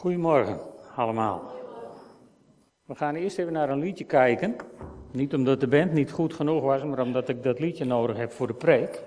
Goedemorgen allemaal. We gaan eerst even naar een liedje kijken. Niet omdat de band niet goed genoeg was, maar omdat ik dat liedje nodig heb voor de preek.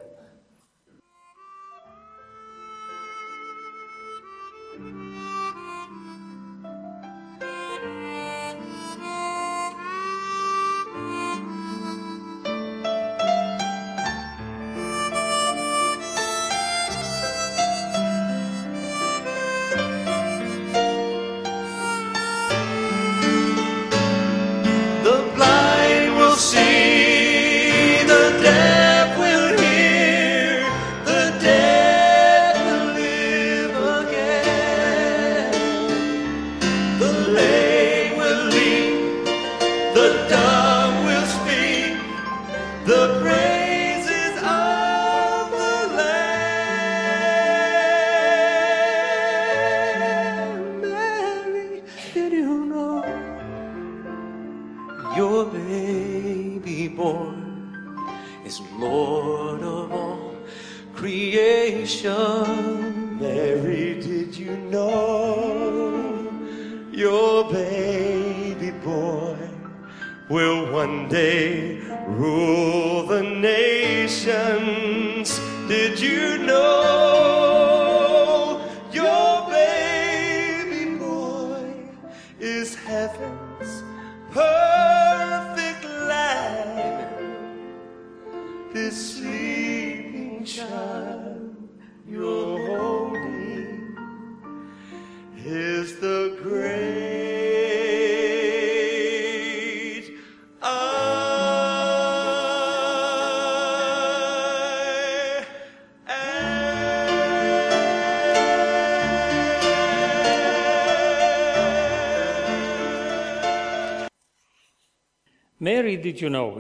is Lord of all creation. Mary, did you know your baby boy will one day rule?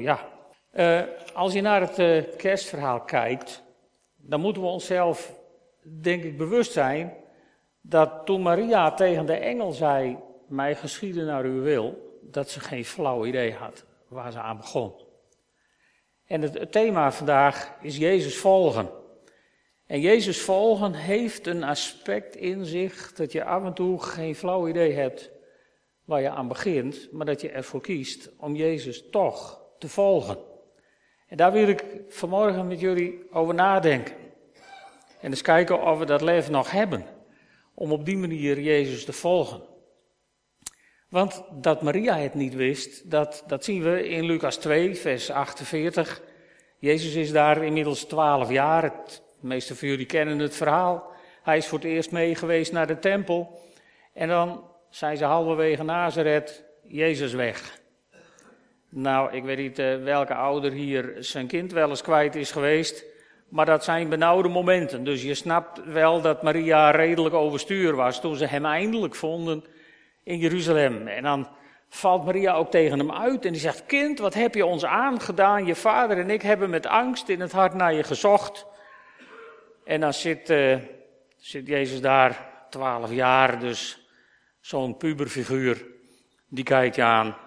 Ja. Uh, als je naar het uh, kerstverhaal kijkt, dan moeten we onszelf, denk ik, bewust zijn dat toen Maria tegen de engel zei: Mij geschieden naar uw wil, dat ze geen flauw idee had waar ze aan begon. En het thema vandaag is Jezus volgen. En Jezus volgen heeft een aspect in zich dat je af en toe geen flauw idee hebt waar je aan begint, maar dat je ervoor kiest om Jezus toch te volgen. En daar wil ik vanmorgen met jullie over nadenken. En eens kijken of we dat leven nog hebben om op die manier Jezus te volgen. Want dat Maria het niet wist, dat, dat zien we in Lucas 2, vers 48. Jezus is daar inmiddels 12 jaar. De meeste van jullie kennen het verhaal. Hij is voor het eerst mee geweest naar de tempel. En dan zijn ze halverwege Nazareth, Jezus weg. Nou, ik weet niet uh, welke ouder hier zijn kind wel eens kwijt is geweest. Maar dat zijn benauwde momenten. Dus je snapt wel dat Maria redelijk overstuur was toen ze hem eindelijk vonden in Jeruzalem. En dan valt Maria ook tegen hem uit en die zegt: Kind, wat heb je ons aangedaan? Je vader en ik hebben met angst in het hart naar je gezocht. En dan zit, uh, zit Jezus daar, twaalf jaar, dus zo'n puberfiguur, die kijkt je aan,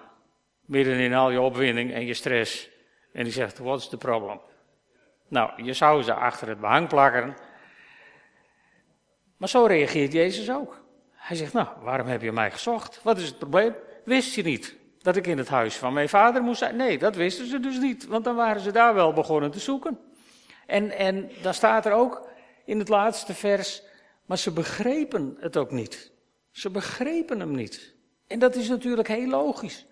midden in al je opwinding en je stress. En die zegt, what's the problem? Nou, je zou ze achter het behang plakken. Maar zo reageert Jezus ook. Hij zegt, nou, waarom heb je mij gezocht? Wat is het probleem? Wist je niet dat ik in het huis van mijn vader moest zijn? Nee, dat wisten ze dus niet, want dan waren ze daar wel begonnen te zoeken. En, en dan staat er ook in het laatste vers, maar ze begrepen het ook niet. Ze begrepen hem niet. En dat is natuurlijk heel logisch.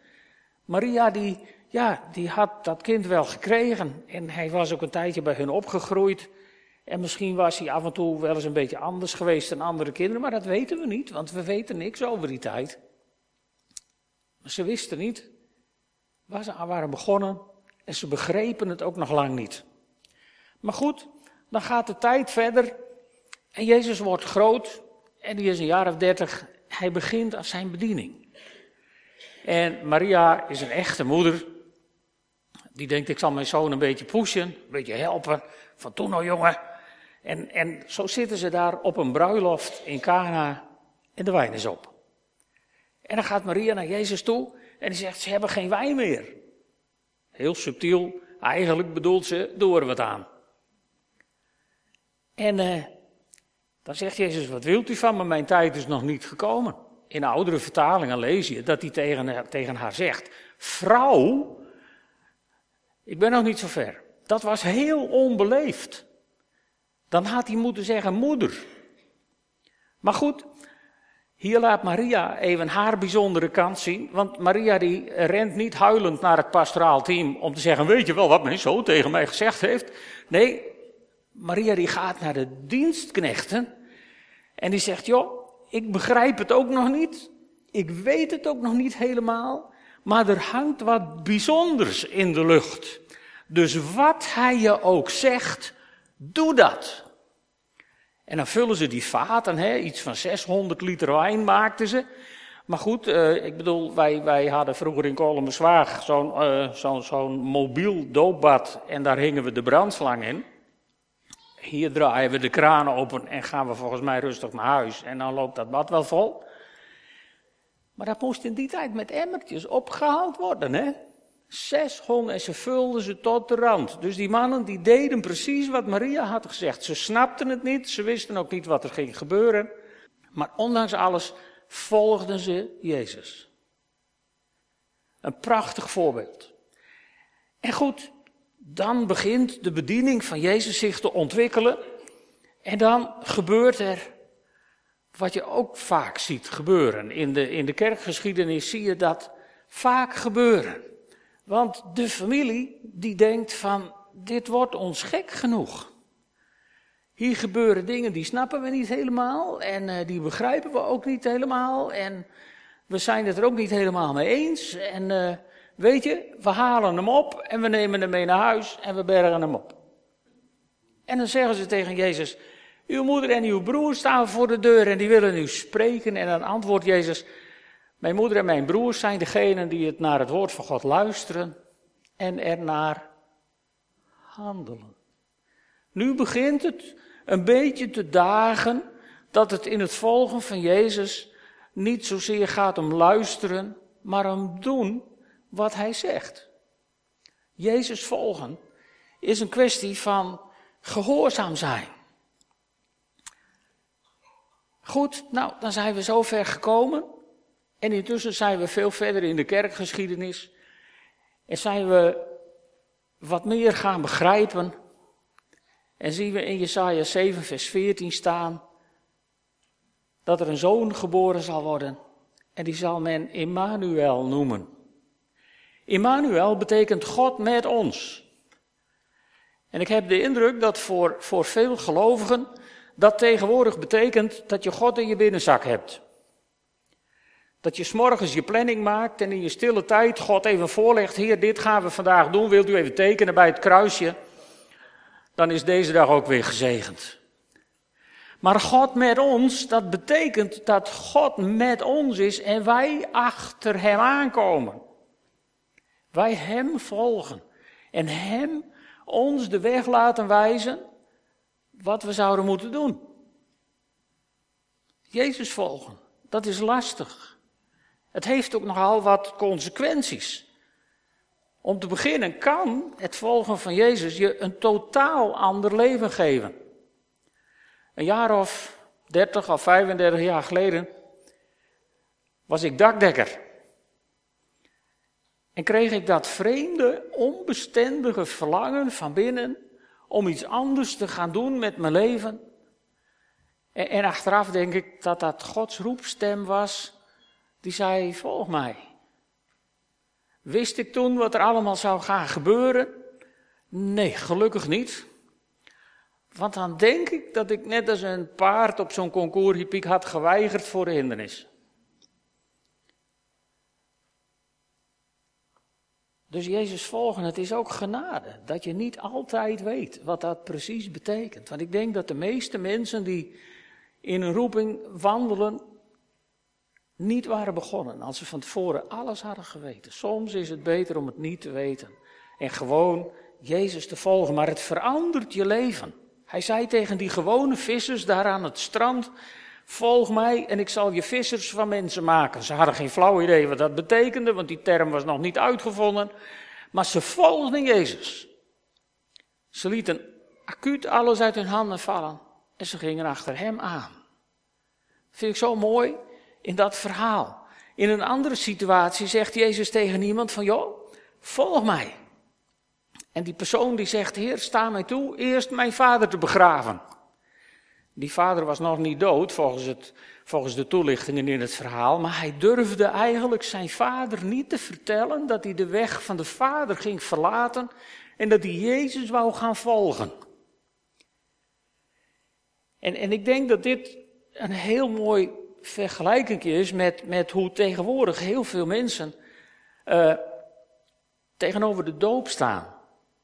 Maria die, ja, die had dat kind wel gekregen en hij was ook een tijdje bij hun opgegroeid. En misschien was hij af en toe wel eens een beetje anders geweest dan andere kinderen, maar dat weten we niet, want we weten niks over die tijd. Ze wisten niet waar ze aan waren begonnen en ze begrepen het ook nog lang niet. Maar goed, dan gaat de tijd verder en Jezus wordt groot en die is een jaar of dertig hij begint aan zijn bediening. En Maria is een echte moeder. Die denkt, ik zal mijn zoon een beetje pushen, een beetje helpen. Van toen nou jongen. En, en zo zitten ze daar op een bruiloft in Cana en de wijn is op. En dan gaat Maria naar Jezus toe en die zegt, ze hebben geen wijn meer. Heel subtiel, eigenlijk bedoelt ze, doe er wat aan. En uh, Dan zegt Jezus, wat wilt u van me? Mijn tijd is nog niet gekomen. In oudere vertalingen lees je dat hij tegen, tegen haar zegt, vrouw, ik ben nog niet zo ver. Dat was heel onbeleefd. Dan had hij moeten zeggen moeder. Maar goed, hier laat Maria even haar bijzondere kant zien. Want Maria die rent niet huilend naar het pastoraal team om te zeggen, weet je wel wat mijn zoon tegen mij gezegd heeft? Nee, Maria die gaat naar de dienstknechten en die zegt, joh, ik begrijp het ook nog niet. Ik weet het ook nog niet helemaal. Maar er hangt wat bijzonders in de lucht. Dus wat hij je ook zegt, doe dat. En dan vullen ze die vaten, hè, iets van 600 liter wijn maakten ze. Maar goed, uh, ik bedoel, wij, wij hadden vroeger in Kolmenswaag zo'n uh, zo'n mobiel doopbad en daar hingen we de brandslang in. Hier draaien we de kraan open en gaan we volgens mij rustig naar huis en dan loopt dat bad wel vol. Maar dat moest in die tijd met emmertjes opgehaald worden, hè. Zes en ze vulden ze tot de rand. Dus die mannen die deden precies wat Maria had gezegd. Ze snapten het niet, ze wisten ook niet wat er ging gebeuren. Maar ondanks alles volgden ze Jezus. Een prachtig voorbeeld. En goed, dan begint de bediening van Jezus zich te ontwikkelen. En dan gebeurt er wat je ook vaak ziet gebeuren. In de, in de kerkgeschiedenis zie je dat vaak gebeuren. Want de familie die denkt van, dit wordt ons gek genoeg. Hier gebeuren dingen die snappen we niet helemaal en uh, die begrijpen we ook niet helemaal en we zijn het er ook niet helemaal mee eens. En uh, weet je, we halen hem op en we nemen hem mee naar huis en we bergen hem op. En dan zeggen ze tegen Jezus, uw moeder en uw broer staan voor de deur en die willen u spreken. En dan antwoordt Jezus, mijn moeder en mijn broers zijn degenen die het naar het woord van God luisteren en ernaar handelen. Nu begint het een beetje te dagen dat het in het volgen van Jezus niet zozeer gaat om luisteren, maar om doen wat hij zegt. Jezus volgen is een kwestie van gehoorzaam zijn. Goed, nou, dan zijn we zover gekomen. En intussen zijn we veel verder in de kerkgeschiedenis. En zijn we wat meer gaan begrijpen. En zien we in Jesaja 7, vers 14 staan. Dat er een zoon geboren zal worden. En die zal men Immanuel noemen. Immanuel betekent God met ons. En ik heb de indruk dat voor, voor veel gelovigen dat tegenwoordig betekent dat je God in je binnenzak hebt. Dat je s'morgens je planning maakt en in je stille tijd God even voorlegt, Heer, dit gaan we vandaag doen, wilt u even tekenen bij het kruisje? Dan is deze dag ook weer gezegend. Maar God met ons, dat betekent dat God met ons is en wij achter Hem aankomen. Wij Hem volgen en Hem ons de weg laten wijzen wat we zouden moeten doen. Jezus volgen, dat is lastig. Het heeft ook nogal wat consequenties. Om te beginnen kan het volgen van Jezus je een totaal ander leven geven. Een jaar of 30 of 35 jaar geleden was ik dakdekker. En kreeg ik dat vreemde, onbestendige verlangen van binnen om iets anders te gaan doen met mijn leven. En, en achteraf denk ik dat dat Gods roepstem was, die zei, volg mij. Wist ik toen wat er allemaal zou gaan gebeuren? Nee, gelukkig niet. Want dan denk ik dat ik net als een paard op zo'n concours had geweigerd voor de hindernis. Dus Jezus volgen, het is ook genade. Dat je niet altijd weet wat dat precies betekent. Want ik denk dat de meeste mensen die in een roeping wandelen, niet waren begonnen. Als ze van tevoren alles hadden geweten. Soms is het beter om het niet te weten. En gewoon Jezus te volgen. Maar het verandert je leven. Hij zei tegen die gewone vissers daar aan het strand. Volg mij en ik zal je vissers van mensen maken. Ze hadden geen flauw idee wat dat betekende, want die term was nog niet uitgevonden. Maar ze volgden Jezus. Ze lieten acuut alles uit hun handen vallen. en ze gingen achter hem aan. Vind ik zo mooi in dat verhaal. In een andere situatie zegt Jezus tegen iemand van, joh, volg mij. En die persoon die zegt, Heer, sta mij toe eerst mijn vader te begraven. Die vader was nog niet dood, volgens, het, volgens de toelichtingen in het verhaal, maar hij durfde eigenlijk zijn vader niet te vertellen dat hij de weg van de vader ging verlaten en dat hij Jezus wou gaan volgen. En, en ik denk dat dit een heel mooi vergelijking is met, met hoe tegenwoordig heel veel mensen uh, tegenover de doop staan.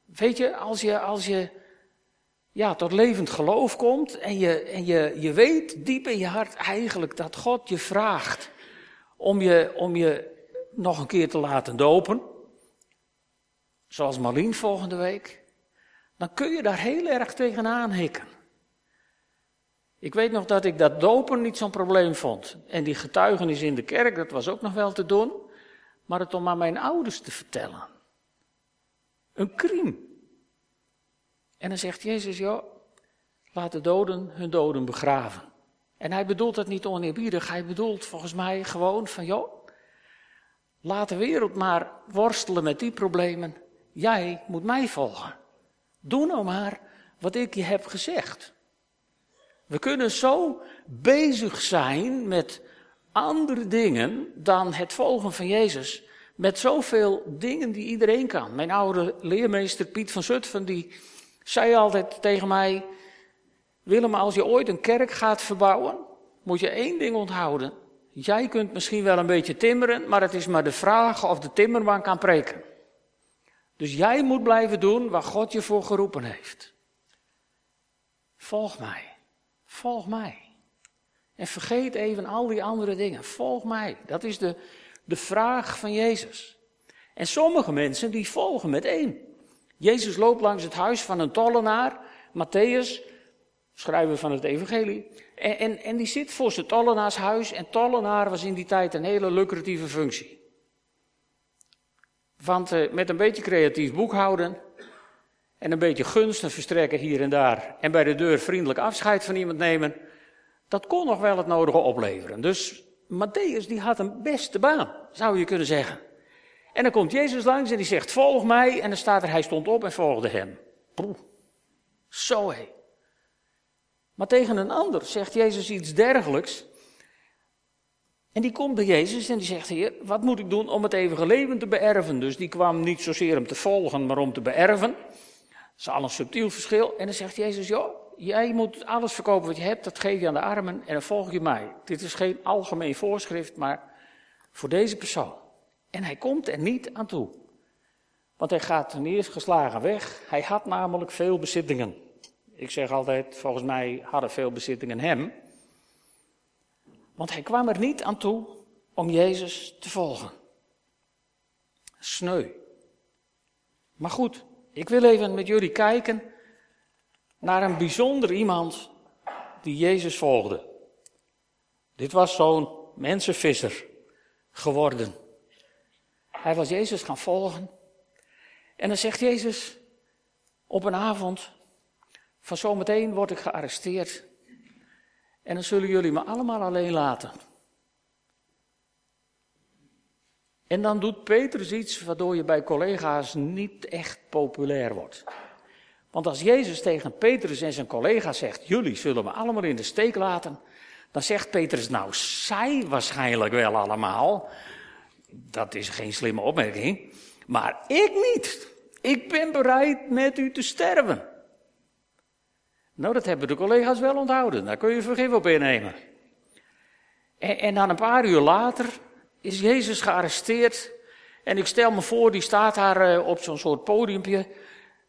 Weet je, als je, als je ja, tot levend geloof komt en, je, en je, je weet diep in je hart eigenlijk dat God je vraagt om je, om je nog een keer te laten dopen, zoals Marlien volgende week, dan kun je daar heel erg tegenaan hikken. Ik weet nog dat ik dat dopen niet zo'n probleem vond. En die getuigenis in de kerk, dat was ook nog wel te doen. Maar het om aan mijn ouders te vertellen. Een kriem. En dan zegt Jezus, joh, laat de doden hun doden begraven. En hij bedoelt dat niet oneerbiedig, hij bedoelt volgens mij gewoon van, joh, laat de wereld maar worstelen met die problemen. Jij moet mij volgen. Doe nou maar wat ik je heb gezegd. We kunnen zo bezig zijn met andere dingen dan het volgen van Jezus. Met zoveel dingen die iedereen kan. Mijn oude leermeester Piet van Zutphen die zei altijd tegen mij: Willem, als je ooit een kerk gaat verbouwen, moet je één ding onthouden. Jij kunt misschien wel een beetje timmeren, maar het is maar de vraag of de timmerman kan preken. Dus jij moet blijven doen waar God je voor geroepen heeft. Volg mij. Volg mij. En vergeet even al die andere dingen. Volg mij. Dat is de, de vraag van Jezus. En sommige mensen die volgen met één. Jezus loopt langs het huis van een tollenaar. Matthäus, schrijver van het evangelie. En, en, en die zit voor zijn tollenaarshuis. En tollenaar was in die tijd een hele lucratieve functie. Want uh, met een beetje creatief boekhouden en een beetje gunsten verstrekken hier en daar en bij de deur vriendelijk afscheid van iemand nemen, dat kon nog wel het nodige opleveren. Dus Matthäus die had een beste baan, zou je kunnen zeggen. En dan komt Jezus langs en die zegt, volg mij. En dan staat er, hij stond op en volgde hem. Zo hé. Maar tegen een ander zegt Jezus iets dergelijks. En die komt bij Jezus en die zegt, heer, wat moet ik doen om het eeuwige leven te beërven? Dus die kwam niet zozeer om te volgen, maar om te beërven. Dat is al een subtiel verschil. En dan zegt Jezus, joh, jij moet alles verkopen wat je hebt, dat geef je aan de armen en dan volg je mij. Dit is geen algemeen voorschrift, maar voor deze persoon. En hij komt er niet aan toe. Want hij gaat neergeslagen weg. Hij had namelijk veel bezittingen. Ik zeg altijd, volgens mij hadden veel bezittingen hem. Want hij kwam er niet aan toe om Jezus te volgen. Sneu. Maar goed, ik wil even met jullie kijken naar een bijzonder iemand die Jezus volgde. Dit was zo'n mensenvisser geworden. Hij was Jezus gaan volgen. En dan zegt Jezus op een avond: Van zometeen word ik gearresteerd. En dan zullen jullie me allemaal alleen laten. En dan doet Petrus iets waardoor je bij collega's niet echt populair wordt. Want als Jezus tegen Petrus en zijn collega's zegt: Jullie zullen me allemaal in de steek laten. Dan zegt Petrus: Nou, zij waarschijnlijk wel allemaal. Dat is geen slimme opmerking. Maar ik niet. Ik ben bereid met u te sterven. Nou, dat hebben de collega's wel onthouden. Daar kun je vergif op innemen. En, en dan een paar uur later is Jezus gearresteerd. En ik stel me voor, die staat daar uh, op zo'n soort podiumpje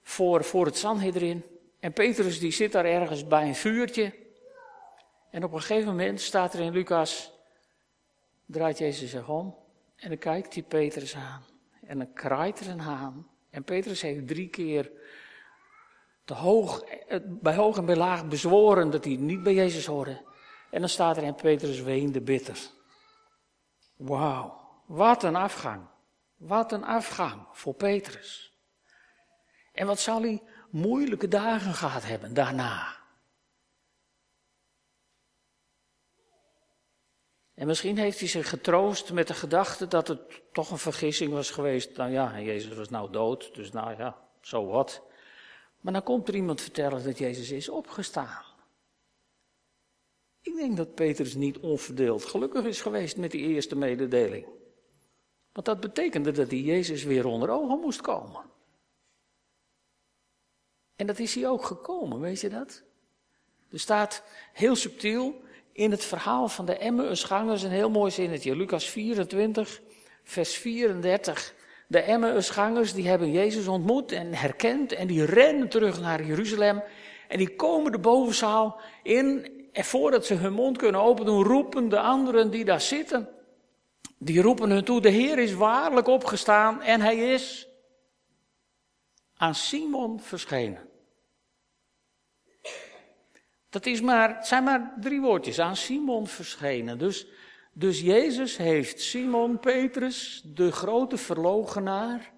voor, voor het Sanhedrin. En Petrus die zit daar ergens bij een vuurtje. En op een gegeven moment staat er in Lucas, draait Jezus zich om. En dan kijkt hij Petrus aan. En dan kraait er een haan. En Petrus heeft drie keer te hoog, bij hoog en bij laag bezworen dat hij niet bij Jezus hoorde. En dan staat er in Petrus weende bitter. Wauw, wat een afgang. Wat een afgang voor Petrus. En wat zal hij moeilijke dagen gehad hebben daarna. En misschien heeft hij zich getroost met de gedachte dat het toch een vergissing was geweest. Nou ja, Jezus was nou dood, dus nou ja, zo wat. Maar dan komt er iemand vertellen dat Jezus is opgestaan. Ik denk dat Petrus niet onverdeeld gelukkig is geweest met die eerste mededeling. Want dat betekende dat hij Jezus weer onder ogen moest komen. En dat is hij ook gekomen, weet je dat? Er staat heel subtiel in het verhaal van de Emmausgangers een heel mooi zinnetje. Lucas 24, vers 34. De Emmausgangers die hebben Jezus ontmoet en herkend en die rennen terug naar Jeruzalem. En die komen de bovenzaal in en voordat ze hun mond kunnen openen, roepen de anderen die daar zitten. Die roepen hun toe, de Heer is waarlijk opgestaan en hij is aan Simon verschenen. Dat is maar, het zijn maar drie woordjes, aan Simon verschenen. Dus, dus Jezus heeft Simon Petrus, de grote verlogenaar,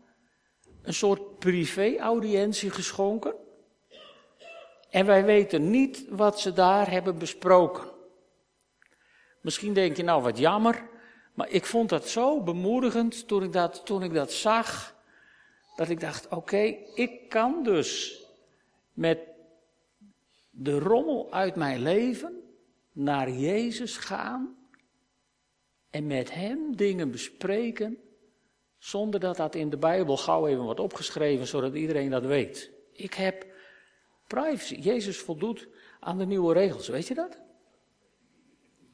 een soort privé-audiëntie geschonken. En wij weten niet wat ze daar hebben besproken. Misschien denk je, nou wat jammer, maar ik vond dat zo bemoedigend toen ik dat, toen ik dat zag, dat ik dacht, oké, ik kan dus met de rommel uit mijn leven naar Jezus gaan en met Hem dingen bespreken, zonder dat dat in de Bijbel gauw even wordt opgeschreven, zodat iedereen dat weet. Ik heb privacy. Jezus voldoet aan de nieuwe regels, weet je dat?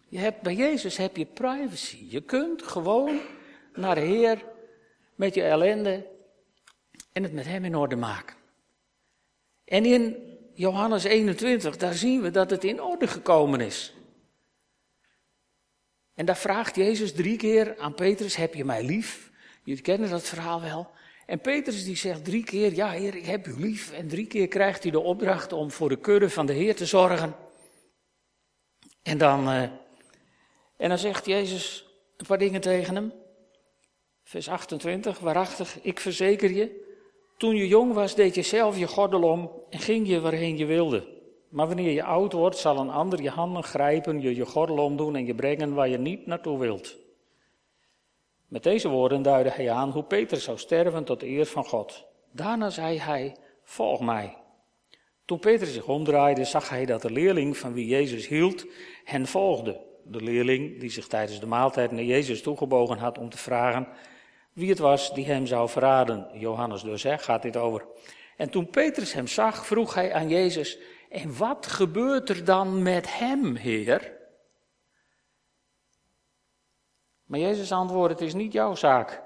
Je hebt, bij Jezus heb je privacy. Je kunt gewoon naar de Heer met je ellende en het met Hem in orde maken. En in Johannes 21, daar zien we dat het in orde gekomen is. En daar vraagt Jezus drie keer aan Petrus, heb je mij lief? Jullie kennen dat verhaal wel. En Petrus die zegt drie keer, ja heer, ik heb u lief. En drie keer krijgt hij de opdracht om voor de kudde van de Heer te zorgen. En dan, uh, en dan zegt Jezus een paar dingen tegen hem. Vers 28, waarachtig, ik verzeker je, toen je jong was deed je zelf je gordel om en ging je waarheen je wilde. Maar wanneer je oud wordt, zal een ander je handen grijpen, je je gordel omdoen en je brengen waar je niet naartoe wilt. Met deze woorden duidde hij aan hoe Peter zou sterven tot eer van God. Daarna zei hij, volg mij. Toen Peter zich omdraaide, zag hij dat de leerling van wie Jezus hield hen volgde. De leerling die zich tijdens de maaltijd naar Jezus toegebogen had om te vragen wie het was die hem zou verraden. Johannes dus, hè, gaat dit over. En toen Petrus hem zag, vroeg hij aan Jezus, en wat gebeurt er dan met hem, Heer? Maar Jezus antwoordde, het is niet jouw zaak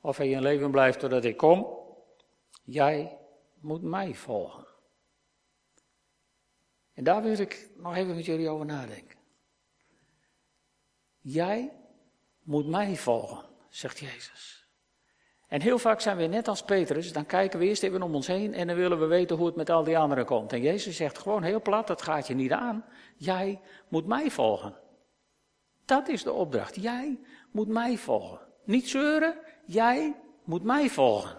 of hij in leven blijft totdat ik kom. Jij moet mij volgen. En daar wil ik nog even met jullie over nadenken. Jij moet mij volgen, zegt Jezus. En heel vaak zijn we net als Petrus, dan kijken we eerst even om ons heen en dan willen we weten hoe het met al die anderen komt. En Jezus zegt gewoon heel plat, dat gaat je niet aan. Jij moet mij volgen. Dat is de opdracht. Jij moet mij volgen. Niet zeuren, jij moet mij volgen.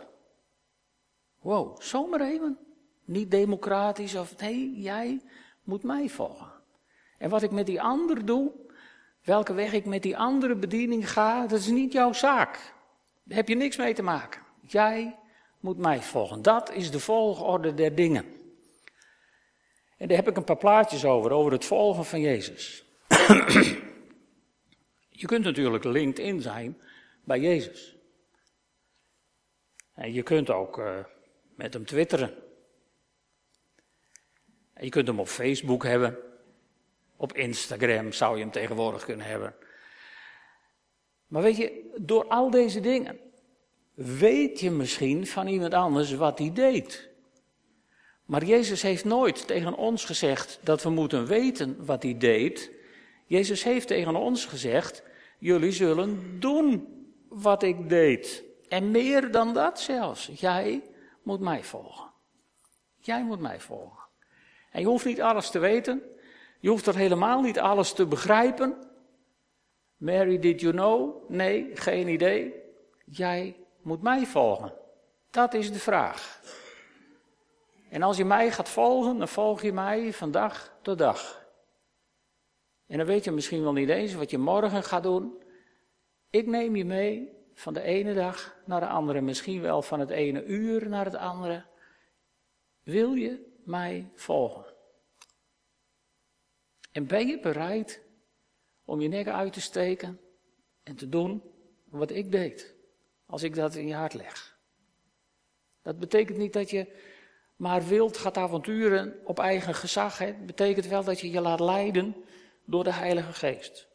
Wow, zomaar even. Niet democratisch of nee, jij moet mij volgen. En wat ik met die ander doe, welke weg ik met die andere bediening ga, dat is niet jouw zaak. Heb je niks mee te maken. Jij moet mij volgen. Dat is de volgorde der dingen. En daar heb ik een paar plaatjes over, over het volgen van Jezus. Je kunt natuurlijk LinkedIn zijn bij Jezus. En je kunt ook uh, met hem twitteren. En je kunt hem op Facebook hebben. Op Instagram zou je hem tegenwoordig kunnen hebben. Maar weet je, door al deze dingen weet je misschien van iemand anders wat hij deed. Maar Jezus heeft nooit tegen ons gezegd dat we moeten weten wat hij deed. Jezus heeft tegen ons gezegd: Jullie zullen doen wat ik deed. En meer dan dat zelfs. Jij moet mij volgen. Jij moet mij volgen. En je hoeft niet alles te weten. Je hoeft er helemaal niet alles te begrijpen. Mary, did you know? Nee, geen idee. Jij moet mij volgen. Dat is de vraag. En als je mij gaat volgen, dan volg je mij van dag tot dag. En dan weet je misschien wel niet eens wat je morgen gaat doen. Ik neem je mee van de ene dag naar de andere, misschien wel van het ene uur naar het andere. Wil je mij volgen? En ben je bereid om je nek uit te steken en te doen wat ik deed, als ik dat in je hart leg? Dat betekent niet dat je maar wild gaat avonturen op eigen gezag. Het betekent wel dat je je laat leiden door de Heilige Geest.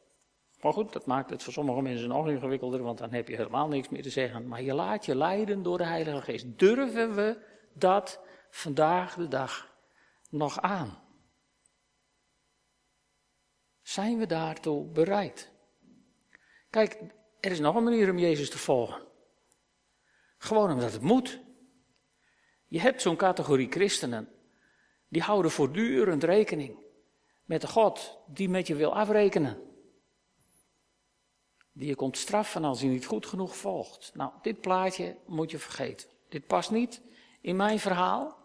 Maar goed, dat maakt het voor sommige mensen nog ingewikkelder, want dan heb je helemaal niks meer te zeggen. Maar je laat je leiden door de Heilige Geest. Durven we dat vandaag de dag nog aan? Zijn we daartoe bereid? Kijk, er is nog een manier om Jezus te volgen. Gewoon omdat het moet. Je hebt zo'n categorie christenen. Die houden voortdurend rekening met de God die met je wil afrekenen. Die je komt straffen als je niet goed genoeg volgt. Nou, dit plaatje moet je vergeten. Dit past niet in mijn verhaal.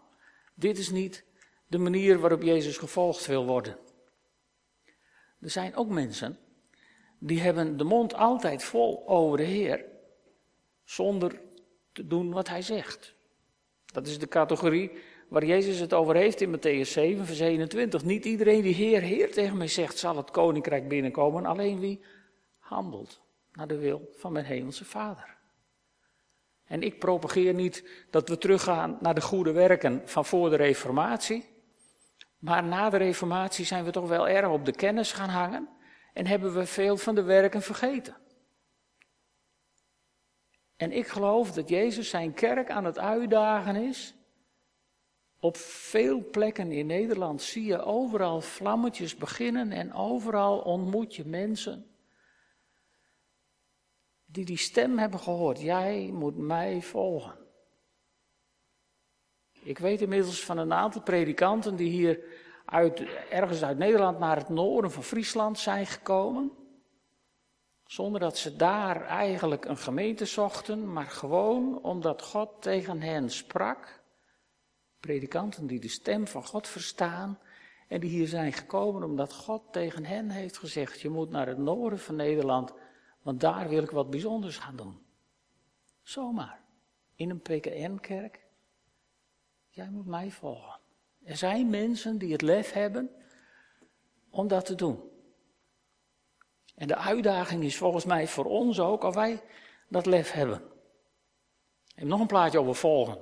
Dit is niet de manier waarop Jezus gevolgd wil worden. Er zijn ook mensen die hebben de mond altijd vol over de Heer, zonder te doen wat Hij zegt. Dat is de categorie waar Jezus het over heeft in Matthäus 7, vers 21. Niet iedereen die Heer, Heer tegen mij zegt, zal het koninkrijk binnenkomen, alleen wie handelt naar de wil van mijn hemelse Vader. En ik propageer niet dat we teruggaan naar de goede werken van voor de Reformatie. Maar na de Reformatie zijn we toch wel erg op de kennis gaan hangen en hebben we veel van de werken vergeten. En ik geloof dat Jezus zijn kerk aan het uitdagen is. Op veel plekken in Nederland zie je overal vlammetjes beginnen en overal ontmoet je mensen die die stem hebben gehoord. Jij moet mij volgen. Ik weet inmiddels van een aantal predikanten die hier uit, ergens uit Nederland naar het noorden van Friesland zijn gekomen. Zonder dat ze daar eigenlijk een gemeente zochten, maar gewoon omdat God tegen hen sprak. Predikanten die de stem van God verstaan en die hier zijn gekomen omdat God tegen hen heeft gezegd: Je moet naar het noorden van Nederland, want daar wil ik wat bijzonders gaan doen. Zomaar. In een PKN-kerk. Jij moet mij volgen. Er zijn mensen die het lef hebben om dat te doen. En de uitdaging is volgens mij voor ons ook, of wij dat lef hebben. Ik heb nog een plaatje over volgen.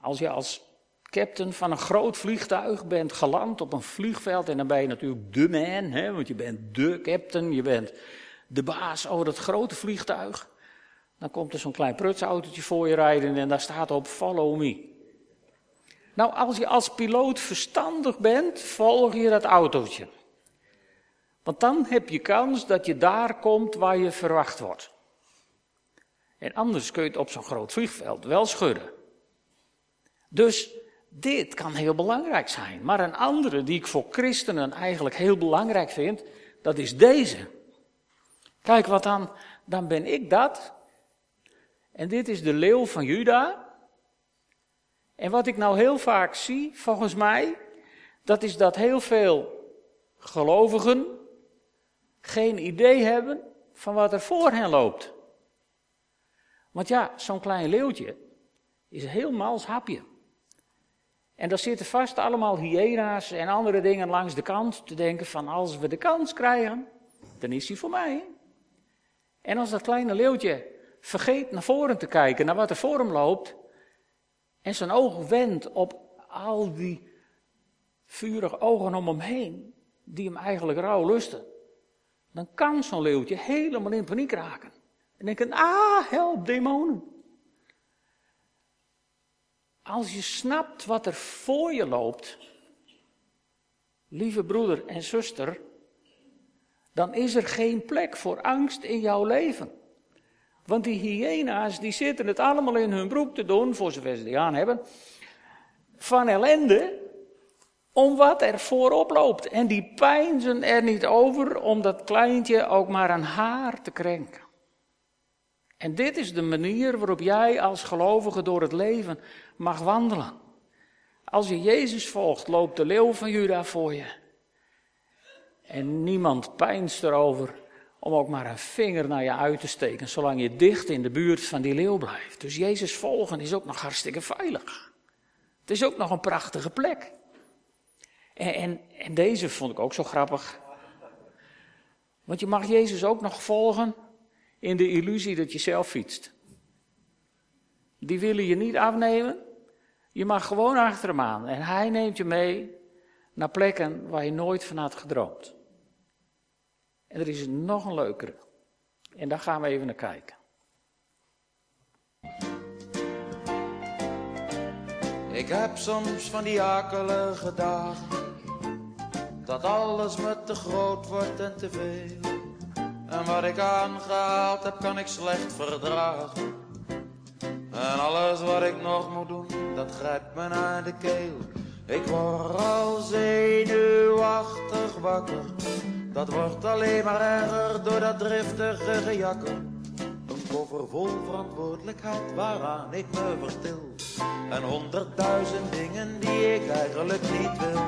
Als je als captain van een groot vliegtuig bent geland op een vliegveld, en dan ben je natuurlijk de man, hè, want je bent de captain, je bent de baas over dat grote vliegtuig. Dan komt er zo'n klein prutsautootje voor je rijden en daar staat op follow me. Nou, als je als piloot verstandig bent, volg je dat autootje. Want dan heb je kans dat je daar komt waar je verwacht wordt. En anders kun je het op zo'n groot vliegveld wel schudden. Dus dit kan heel belangrijk zijn. Maar een andere die ik voor christenen eigenlijk heel belangrijk vind, dat is deze. Kijk, wat dan, dan ben ik dat. En dit is de leeuw van Juda. En wat ik nou heel vaak zie, volgens mij, dat is dat heel veel gelovigen geen idee hebben van wat er voor hen loopt. Want ja, zo'n klein leeuwtje is een heel mals hapje. En daar zitten vast allemaal hyena's en andere dingen langs de kant te denken van als we de kans krijgen, dan is hij voor mij. En als dat kleine leeuwtje vergeet naar voren te kijken, naar wat er voor hem loopt, en zijn oog wendt op al die vurige ogen om hem heen, die hem eigenlijk rauw lusten, dan kan zo'n leeuwtje helemaal in paniek raken. En denken, ah, help, demonen. Als je snapt wat er voor je loopt, lieve broeder en zuster, dan is er geen plek voor angst in jouw leven. Want die hyena's, die zitten het allemaal in hun broek te doen, voor zover ze die aan hebben, van ellende, om wat er voorop loopt. En die pijnzen er niet over om dat kleintje ook maar een haar te krenken. En dit is de manier waarop jij als gelovige door het leven mag wandelen. Als je Jezus volgt, loopt de leeuw van Juda voor je. En niemand pijnst erover om ook maar een vinger naar je uit te steken, zolang je dicht in de buurt van die leeuw blijft. Dus Jezus volgen is ook nog hartstikke veilig. Het is ook nog een prachtige plek. En, en, deze vond ik ook zo grappig. Want je mag Jezus ook nog volgen in de illusie dat je zelf fietst. Die willen je niet afnemen. Je mag gewoon achter hem aan. En hij neemt je mee naar plekken waar je nooit van had gedroomd. En er is nog een leukere. En daar gaan we even naar kijken. Ik heb soms van die akelige dagen. Dat alles me te groot wordt en te veel. En wat ik aangehaald heb, kan ik slecht verdragen. En alles wat ik nog moet doen, dat grijpt me naar de keel. Ik word al zenuwachtig wakker. Dat wordt alleen maar erger door dat driftige gejakker. Een koffer vol verantwoordelijkheid waaraan ik me vertil. En honderdduizend dingen die ik eigenlijk niet wil.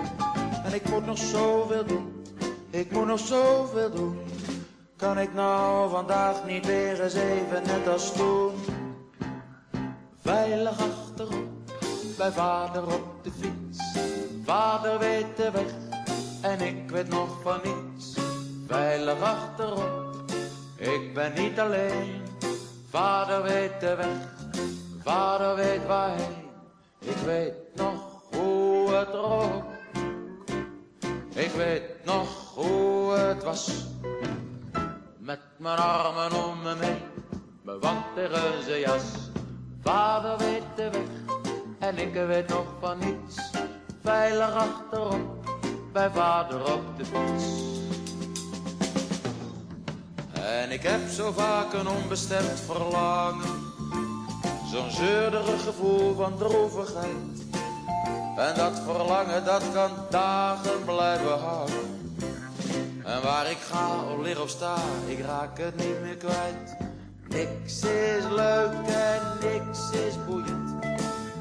En ik moet nog zoveel doen, ik moet nog zoveel doen. Kan ik nou vandaag niet weer eens even net als toen? Veilig achterop, bij vader op de fiets. Vader weet de weg en ik weet nog van niets. Veilig achterop, ik ben niet alleen. Vader weet de weg, vader weet waarheen. Ik weet nog hoe het rook. Ik weet nog hoe het was. Met mijn armen om me heen, mijn wand tegen zijn jas. Vader weet de weg en ik weet nog van niets. Veilig achterop, bij vader op de fiets. En ik heb zo vaak een onbestemd verlangen. Zo'n zeurderig gevoel van droevigheid. En dat verlangen dat kan dagen blijven hangen. En waar ik ga of lig of sta, ik raak het niet meer kwijt. Niks is leuk en niks is boeiend.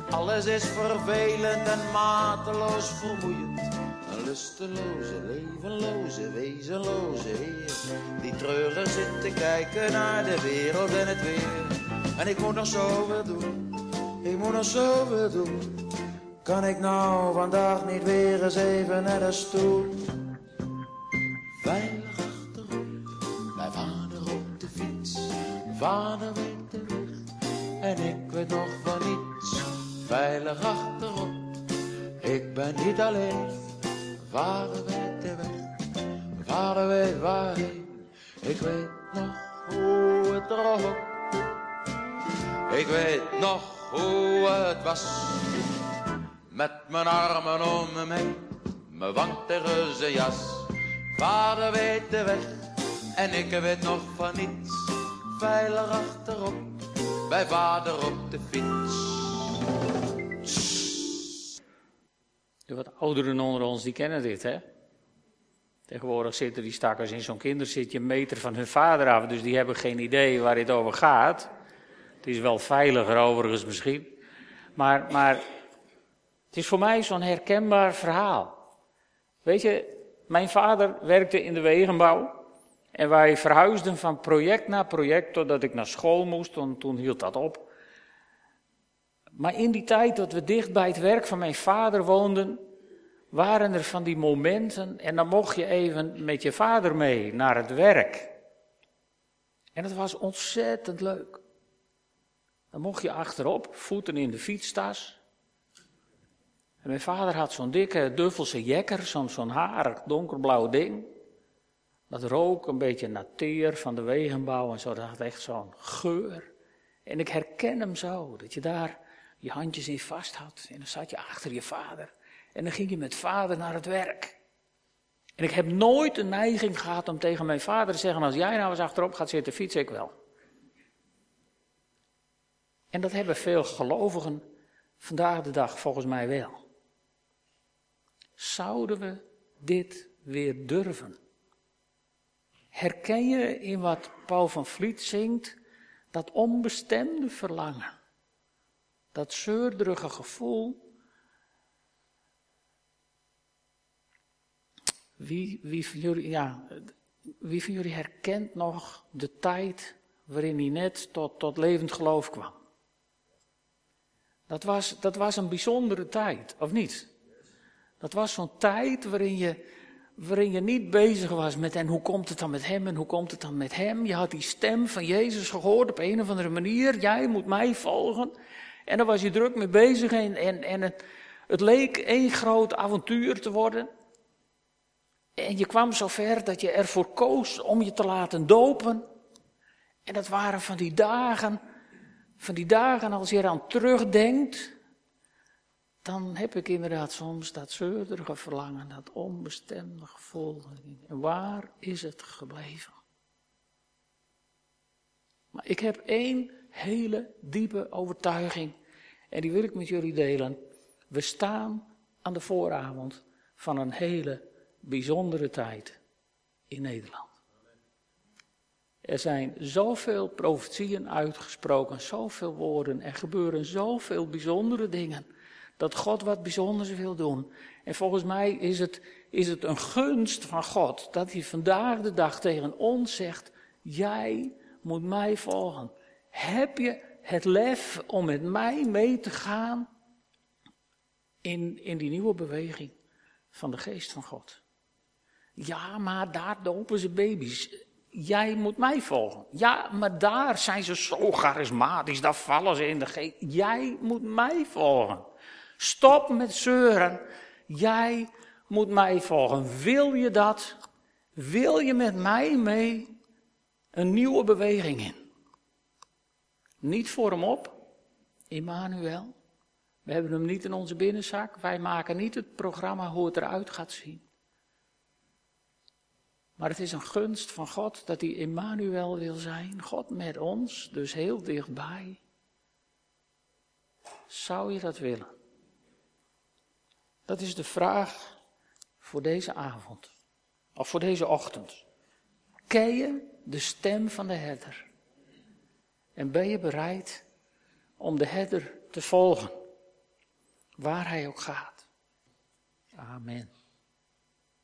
Alles is vervelend en mateloos vermoeiend. Lusteloze, levenloze, wezenloze heer. Die treurig zit te kijken naar de wereld en het weer. En ik moet nog zoveel doen, ik moet nog zoveel doen. Kan ik nou vandaag niet weer eens even naar de stoel? Veilig achterop, bij vader op de fiets. Vader weet de weg en ik weet nog van niets. Veilig achterop, ik ben niet alleen. Vader weet de weg, vader weet waarheen. Ik weet nog hoe het rook. Ik weet nog hoe het was. Met mijn armen om me heen, mijn wand tegen zijn jas. Vader weet de weg en ik weet nog van niets. Veilig achterop, bij vader op de fiets. De wat ouderen onder ons, die kennen dit, hè? Tegenwoordig zitten die stakkers in zo'n kinderzitje een meter van hun vader af, dus die hebben geen idee waar dit over gaat. Het is wel veiliger overigens misschien. Maar, maar het is voor mij zo'n herkenbaar verhaal. Weet je, mijn vader werkte in de wegenbouw. En wij verhuisden van project naar project totdat ik naar school moest. Toen, toen hield dat op. Maar in die tijd dat we dicht bij het werk van mijn vader woonden, waren er van die momenten en dan mocht je even met je vader mee naar het werk. En dat was ontzettend leuk. Dan mocht je achterop, voeten in de fietstas. En mijn vader had zo'n dikke duffelse jekker, zo'n zo'n harig donkerblauw ding. Dat rook een beetje naar teer van de wegenbouw en zo. Dat had echt zo'n geur. En ik herken hem zo, dat je daar je handjes in vast had. En dan zat je achter je vader. En dan ging je met vader naar het werk. En ik heb nooit de neiging gehad om tegen mijn vader te zeggen: Als jij nou eens achterop gaat zitten, fiets ik wel. En dat hebben veel gelovigen vandaag de dag volgens mij wel. Zouden we dit weer durven? Herken je in wat Paul van Vliet zingt dat onbestemde verlangen? Dat zeurderige gevoel. Wie, wie, van jullie, ja, wie van jullie herkent nog de tijd waarin hij net tot, tot levend geloof kwam? Dat was, dat was een bijzondere tijd, of niet? Dat was zo'n tijd waarin je, waarin je niet bezig was met en hoe komt het dan met hem en hoe komt het dan met hem. Je had die stem van Jezus gehoord op een of andere manier. Jij moet mij volgen. En daar was je druk mee bezig en, en, en het, het leek één groot avontuur te worden. En je kwam zover dat je ervoor koos om je te laten dopen. En dat waren van die dagen, van die dagen als je eraan terugdenkt, dan heb ik inderdaad soms dat zeurderige verlangen, dat onbestemde gevoel. En waar is het gebleven? Maar ik heb één hele diepe overtuiging en die wil ik met jullie delen. We staan aan de vooravond van een hele bijzondere tijd in Nederland. Er zijn zoveel profetieën uitgesproken, zoveel woorden, er gebeuren zoveel bijzondere dingen, dat God wat bijzonders wil doen. En volgens mij is het, is het een gunst van God dat hij vandaag de dag tegen ons zegt, jij moet mij volgen. Heb je het lef om met mij mee te gaan in, in die nieuwe beweging van de geest van God? Ja, maar daar dopen ze baby's. Jij moet mij volgen. Ja, maar daar zijn ze zo charismatisch, daar vallen ze in de geest. Jij moet mij volgen. Stop met zeuren. Jij moet mij volgen. Wil je dat? Wil je met mij mee een nieuwe beweging in? Niet voor hem op, Immanuel. We hebben hem niet in onze binnenzak. Wij maken niet het programma hoe het eruit gaat zien. Maar het is een gunst van God dat hij Immanuel wil zijn. God met ons, dus heel dichtbij. Zou je dat willen? Dat is de vraag voor deze avond. Of voor deze ochtend. Ken je de stem van de herder? En ben je bereid om de herder te volgen? Waar hij ook gaat. Amen.